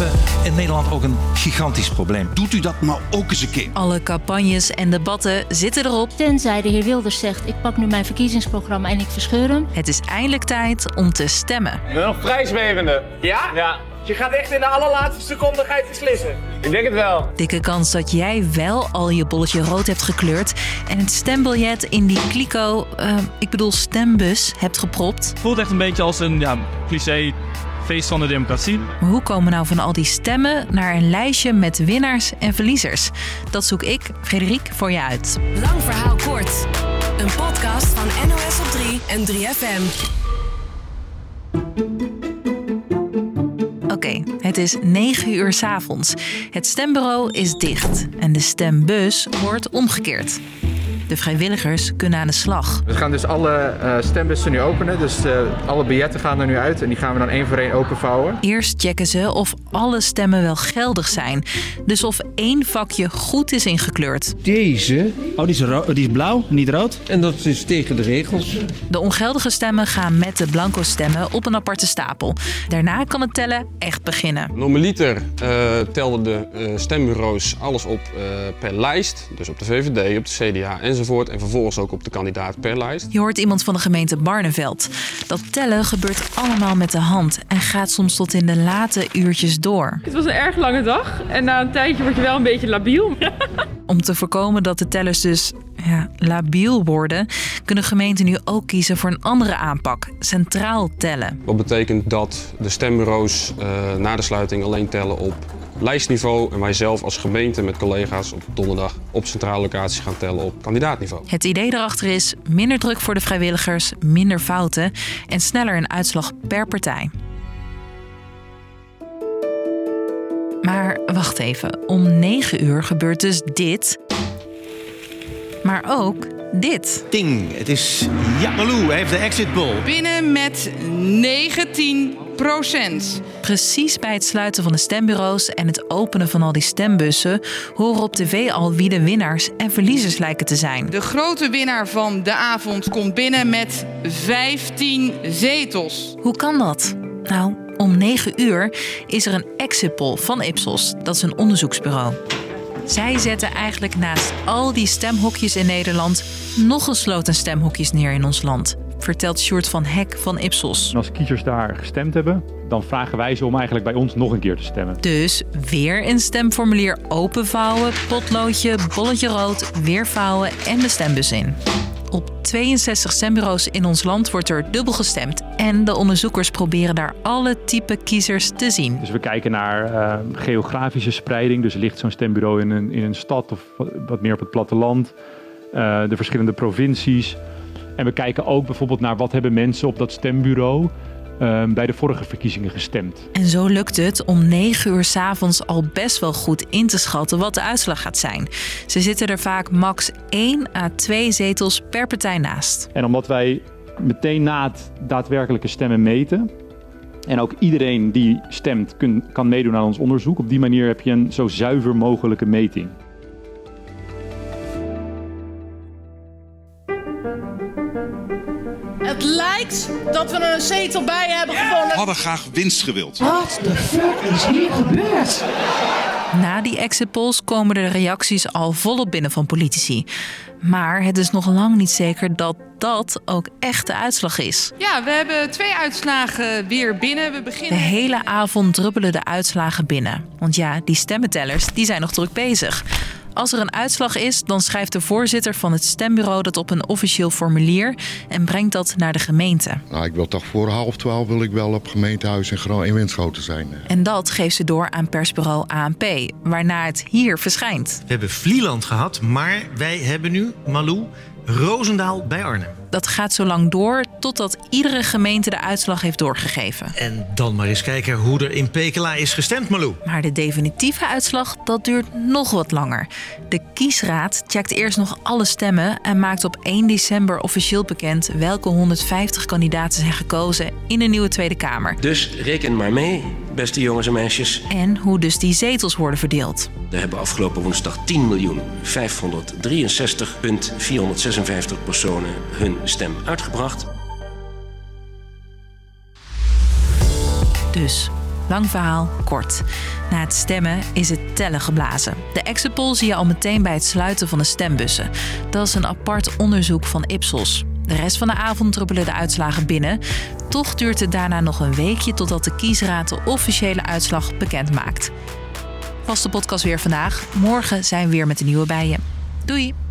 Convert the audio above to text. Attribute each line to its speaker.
Speaker 1: hebben in Nederland ook een gigantisch probleem.
Speaker 2: Doet u dat nou ook eens een keer?
Speaker 3: Alle campagnes en debatten zitten erop.
Speaker 4: Tenzij de heer Wilders zegt: ik pak nu mijn verkiezingsprogramma en ik verscheur hem.
Speaker 3: Het is eindelijk tijd om te stemmen.
Speaker 5: Nog vrij zwevende.
Speaker 6: Ja?
Speaker 5: Ja.
Speaker 6: Je gaat echt in de allerlaatste seconde ga je beslissen.
Speaker 5: Ik denk het wel.
Speaker 3: Dikke kans dat jij wel al je bolletje rood hebt gekleurd en het stembiljet in die kliko, eh, ik bedoel stembus, hebt gepropt.
Speaker 7: Het voelt echt een beetje als een ja, cliché feest van de democratie.
Speaker 3: Maar hoe komen we nou van al die stemmen naar een lijstje met winnaars en verliezers? Dat zoek ik, Frederik, voor je uit.
Speaker 8: Lang verhaal kort. Een podcast van NOS op 3 en 3FM.
Speaker 3: Oké, het is 9 uur 's avonds. Het stembureau is dicht en de stembus wordt omgekeerd. De vrijwilligers kunnen aan de slag.
Speaker 9: We gaan dus alle eh, stembussen nu openen. Dus eh, alle biljetten gaan er nu uit en die gaan we dan één voor één openvouwen.
Speaker 3: Eerst checken ze of alle stemmen wel geldig zijn. Dus of één vakje goed is ingekleurd.
Speaker 10: Deze, oh die is, ro- die is blauw, niet rood. En dat is tegen de regels.
Speaker 3: De ongeldige stemmen gaan met de blanco stemmen op een aparte stapel. Daarna kan het tellen echt beginnen.
Speaker 11: Normaliter eh telden de eh, stembureaus alles op eh, per lijst. Dus op de VVD, op de CDA enzovoort. En vervolgens ook op de kandidaat per lijst.
Speaker 3: Je hoort iemand van de gemeente Barneveld. Dat tellen gebeurt allemaal met de hand en gaat soms tot in de late uurtjes door.
Speaker 12: Het was een erg lange dag en na een tijdje word je wel een beetje labiel.
Speaker 3: Om te voorkomen dat de tellers dus ja, labiel worden, kunnen gemeenten nu ook kiezen voor een andere aanpak: centraal tellen.
Speaker 11: Wat betekent dat de stembureaus eh, na de sluiting alleen tellen op lijstniveau. En wij zelf als gemeente met collega's op donderdag op centrale locatie gaan tellen op kandidaatniveau.
Speaker 3: Het idee erachter is minder druk voor de vrijwilligers, minder fouten en sneller een uitslag per partij. Maar wacht even, om 9 uur gebeurt dus dit. Maar ook dit.
Speaker 13: Ting, het is ja, Malou hij heeft de exit poll.
Speaker 14: Binnen met 19 procent.
Speaker 3: Precies bij het sluiten van de stembureaus en het openen van al die stembussen horen op tv al wie de winnaars en verliezers lijken te zijn.
Speaker 14: De grote winnaar van de avond komt binnen met 15 zetels.
Speaker 3: Hoe kan dat? Nou, om 9 uur is er een exit poll van Ipsos. Dat is een onderzoeksbureau. Zij zetten eigenlijk naast al die stemhokjes in Nederland nog een sloot aan stemhokjes neer in ons land. Vertelt Sjoerd van Hek van Ipsos.
Speaker 15: En als kiezers daar gestemd hebben, dan vragen wij ze om eigenlijk bij ons nog een keer te stemmen.
Speaker 3: Dus weer een stemformulier openvouwen, potloodje, bolletje rood, weer vouwen en de stembus in. Op 62 stembureaus in ons land wordt er dubbel gestemd. En de onderzoekers proberen daar alle type kiezers te zien.
Speaker 15: Dus we kijken naar eh, geografische spreiding. Dus ligt zo'n stembureau in een, in een stad of wat- meer op het platteland. Eh, de verschillende provincies. En we kijken ook bijvoorbeeld naar wat hebben mensen op dat stembureau eh, bij de vorige verkiezingen gestemd.
Speaker 3: En zo lukt het om 9 uur 's avonds al best wel goed in te schatten wat de uitslag gaat zijn. Ze zitten er vaak max 1 à 2 zetels per partij naast.
Speaker 15: En omdat wij meteen na het daadwerkelijke stemmen meten. En ook iedereen die stemt kun- kan meedoen aan ons onderzoek. Op die manier heb je een zo zuiver mogelijke meting.
Speaker 14: Een zetel bij hebben gevonden.
Speaker 2: Hadden graag winst gewild.
Speaker 14: What the fuck is hier gebeurd?
Speaker 3: Na die exit polls komen de reacties al volop binnen van politici. Maar het is nog lang niet zeker dat dat ook echt de uitslag is.
Speaker 14: Ja, we hebben twee uitslagen weer binnen. We
Speaker 3: De
Speaker 14: beginnen.
Speaker 3: hele avond druppelen de uitslagen binnen. Want ja, die stemmentellers die zijn nog druk bezig. Als er een uitslag is, dan schrijft de voorzitter van het stembureau dat op een officieel formulier en brengt dat naar de gemeente.
Speaker 16: Nou, ik wil toch voor half twaalf wil ik wel op gemeentehuis in, Gro in Winschoten zijn.
Speaker 3: En dat geeft ze door aan persbureau ANP, waarna het hier verschijnt.
Speaker 13: We hebben Vlieland gehad, maar wij hebben nu, Malou, Roosendaal bij Arnhem.
Speaker 3: Dat gaat zo lang door totdat iedere gemeente de uitslag heeft doorgegeven.
Speaker 13: En dan maar eens kijken hoe er in Pekela is gestemd, Malou.
Speaker 3: Maar de definitieve uitslag, dat duurt nog wat langer. De kiesraad checkt eerst nog alle stemmen en maakt op 1 december officieel bekend welke 150 kandidaten zijn gekozen in de nieuwe Tweede Kamer.
Speaker 17: Dus reken maar mee, beste jongens en meisjes.
Speaker 3: En hoe dus die zetels worden verdeeld.
Speaker 17: Er hebben afgelopen woensdag 10.563.456 personen hun stem uitgebracht.
Speaker 3: Dus Lang verhaal, kort. Na het stemmen is het tellen geblazen. De exit poll zie je al meteen bij het sluiten van de stembussen. Dat is een apart onderzoek van Ipsos. De rest van de avond druppelen de uitslagen binnen. Toch duurt het daarna nog een weekje totdat de kiesraad de officiële uitslag bekend maakt. Vaste podcast weer vandaag. Morgen zijn we weer met een nieuwe bij je. Doei!